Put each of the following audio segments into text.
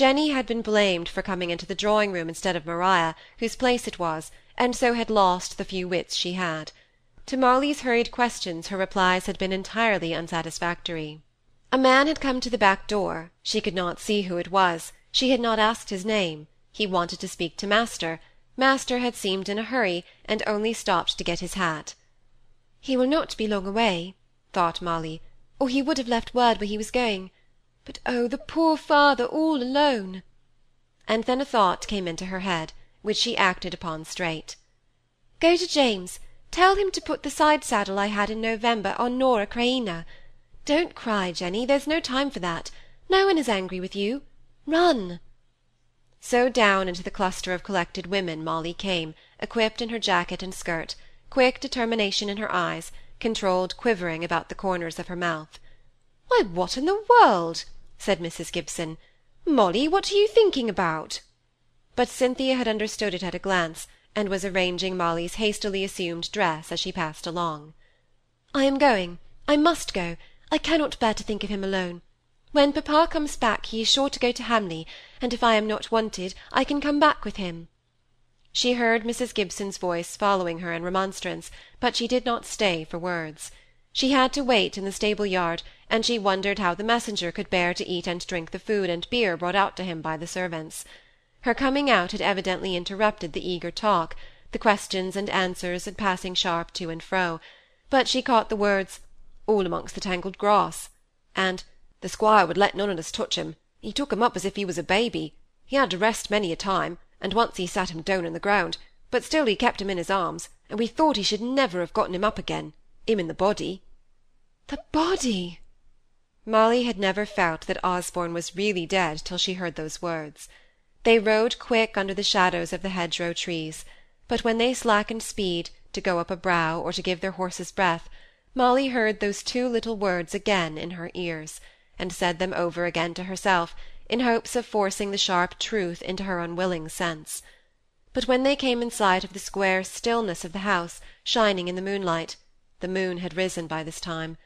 Jenny had been blamed for coming into the drawing room instead of Maria, whose place it was, and so had lost the few wits she had. To Molly's hurried questions her replies had been entirely unsatisfactory. A man had come to the back door, she could not see who it was, she had not asked his name, he wanted to speak to master, master had seemed in a hurry, and only stopped to get his hat. He will not be long away, thought Molly, or he would have left word where he was going. But oh, the poor father all alone! And then a thought came into her head, which she acted upon straight. Go to James, tell him to put the side saddle I had in November on Nora Creina. Don't cry, Jenny, there's no time for that. No one is angry with you. Run. So down into the cluster of collected women Molly came, equipped in her jacket and skirt, quick determination in her eyes, controlled quivering about the corners of her mouth. Why, what in the world? Said Mrs. Gibson. Molly, what are you thinking about? But Cynthia had understood it at a glance, and was arranging Molly's hastily assumed dress as she passed along. I am going. I must go. I cannot bear to think of him alone. When papa comes back he is sure to go to Hamley, and if I am not wanted, I can come back with him. She heard Mrs. Gibson's voice following her in remonstrance, but she did not stay for words. She had to wait in the stable yard, and she wondered how the messenger could bear to eat and drink the food and beer brought out to him by the servants. Her coming out had evidently interrupted the eager talk, the questions and answers and passing sharp to and fro, but she caught the words, all amongst the tangled grass, and the squire would let none on us touch him. He took him up as if he was a baby. He had to rest many a time, and once he sat him down on the ground, but still he kept him in his arms, and we thought he should never have gotten him up again, him in the body. The body! Molly had never felt that Osborne was really dead till she heard those words. They rode quick under the shadows of the hedgerow trees, but when they slackened speed, to go up a brow, or to give their horses breath, Molly heard those two little words again in her ears, and said them over again to herself, in hopes of forcing the sharp truth into her unwilling sense. But when they came in sight of the square stillness of the house, shining in the moonlight, the moon had risen by this time,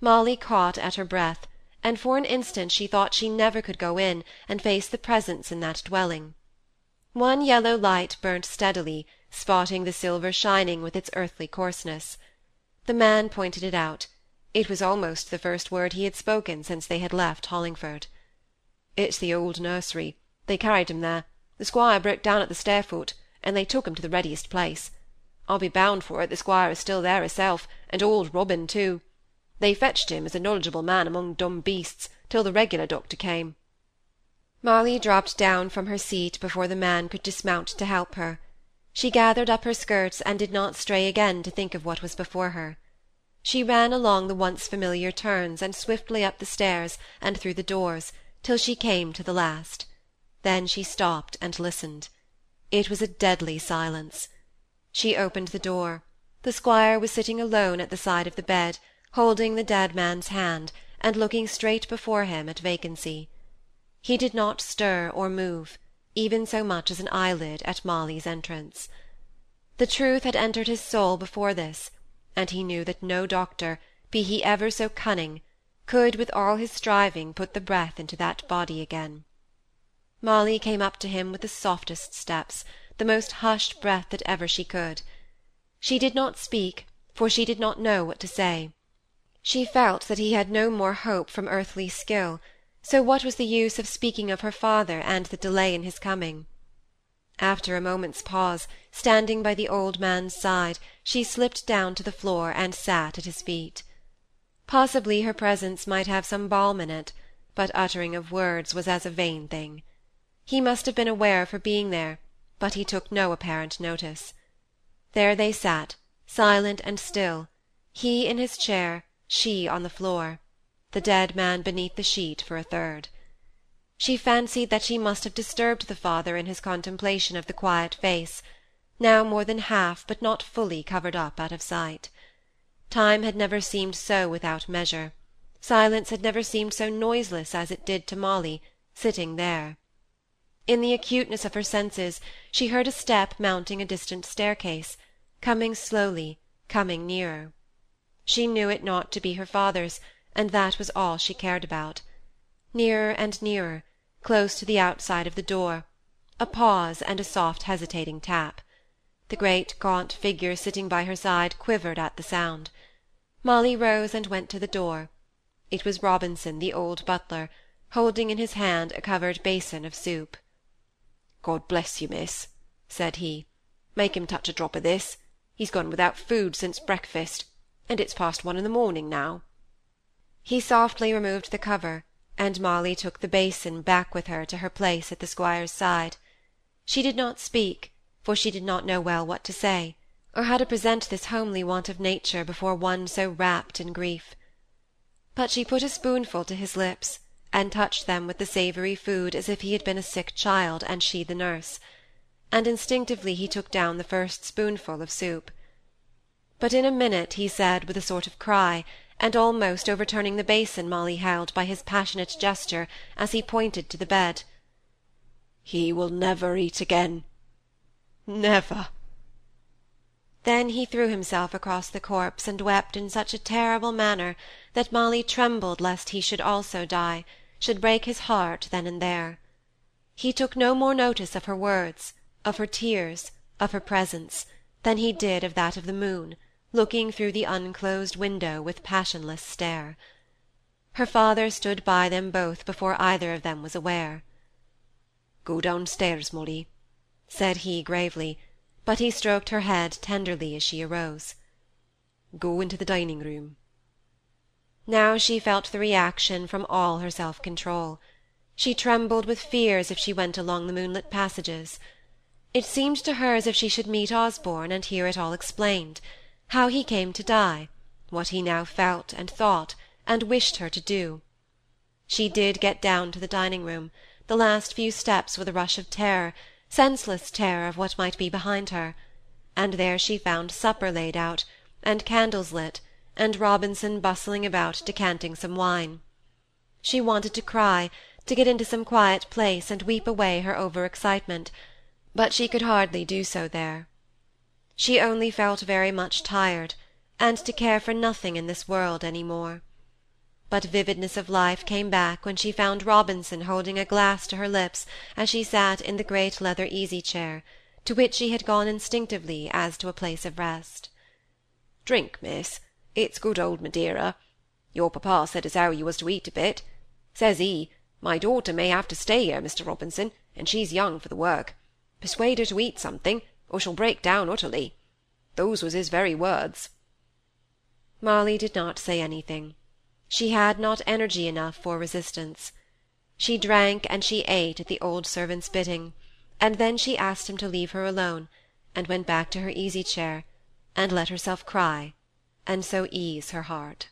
Molly caught at her breath, and for an instant she thought she never could go in and face the presence in that dwelling. One yellow light burnt steadily, spotting the silver shining with its earthly coarseness. The man pointed it out. It was almost the first word he had spoken since they had left Hollingford. It's the old nursery. They carried him there. The squire broke down at the stair foot, and they took him to the readiest place. I'll be bound for it the squire is still there herself, and old Robin too. They fetched him as a knowledgeable man among dumb beasts, till the regular doctor came. Molly dropped down from her seat before the man could dismount to help her. She gathered up her skirts and did not stray again to think of what was before her. She ran along the once familiar turns and swiftly up the stairs and through the doors, till she came to the last. Then she stopped and listened. It was a deadly silence. She opened the door. The squire was sitting alone at the side of the bed, holding the dead man's hand, and looking straight before him at vacancy. He did not stir or move, even so much as an eyelid at Molly's entrance. The truth had entered his soul before this, and he knew that no doctor, be he ever so cunning, could with all his striving put the breath into that body again. Molly came up to him with the softest steps, the most hushed breath that ever she could. She did not speak, for she did not know what to say. She felt that he had no more hope from earthly skill, so what was the use of speaking of her father and the delay in his coming? After a moment's pause, standing by the old man's side, she slipped down to the floor and sat at his feet. Possibly her presence might have some balm in it, but uttering of words was as a vain thing. He must have been aware of her being there, but he took no apparent notice. There they sat, silent and still, he in his chair, she on the floor, the dead man beneath the sheet for a third. She fancied that she must have disturbed the father in his contemplation of the quiet face, now more than half but not fully covered up out of sight. Time had never seemed so without measure, silence had never seemed so noiseless as it did to Molly, sitting there. In the acuteness of her senses, she heard a step mounting a distant staircase, coming slowly, coming nearer. She knew it not to be her father's, and that was all she cared about. Nearer and nearer, close to the outside of the door, a pause and a soft hesitating tap. The great gaunt figure sitting by her side quivered at the sound. Molly rose and went to the door. It was Robinson, the old butler, holding in his hand a covered basin of soup. "God bless you, miss," said he. "Make him touch a drop of this. He's gone without food since breakfast, and it's past one in the morning now." He softly removed the cover, and Molly took the basin back with her to her place at the squire's side. She did not speak, for she did not know well what to say, or how to present this homely want of nature before one so wrapped in grief. But she put a spoonful to his lips, and touched them with the savoury food as if he had been a sick child, and she the nurse; and instinctively he took down the first spoonful of soup. But in a minute he said with a sort of cry, and almost overturning the basin Molly held by his passionate gesture as he pointed to the bed, "He will never eat again never!" Then he threw himself across the corpse and wept in such a terrible manner that Molly trembled lest he should also die should break his heart then and there. He took no more notice of her words, of her tears, of her presence, than he did of that of the moon, looking through the unclosed window with passionless stare. Her father stood by them both before either of them was aware. "Go downstairs, Molly," said he gravely, but he stroked her head tenderly as she arose. "Go into the dining room. Now she felt the reaction from all her self control. She trembled with fear as if she went along the moonlit passages. It seemed to her as if she should meet Osborne and hear it all explained how he came to die, what he now felt and thought, and wished her to do. She did get down to the dining room, the last few steps with a rush of terror, senseless terror of what might be behind her, and there she found supper laid out, and candles lit, and Robinson bustling about decanting some wine. She wanted to cry, to get into some quiet place and weep away her over excitement, but she could hardly do so there. She only felt very much tired, and to care for nothing in this world any more. But vividness of life came back when she found Robinson holding a glass to her lips as she sat in the great leather easy-chair, to which she had gone instinctively as to a place of rest. "Drink, miss. It's good old Madeira. Your papa said as how you was to eat a bit. Says he, my daughter may have to stay here, Mr. Robinson, and she's young for the work. Persuade her to eat something, or she'll break down utterly. Those was his very words. Molly did not say anything. She had not energy enough for resistance. She drank and she ate at the old servant's bidding, and then she asked him to leave her alone, and went back to her easy chair, and let herself cry and so ease her heart.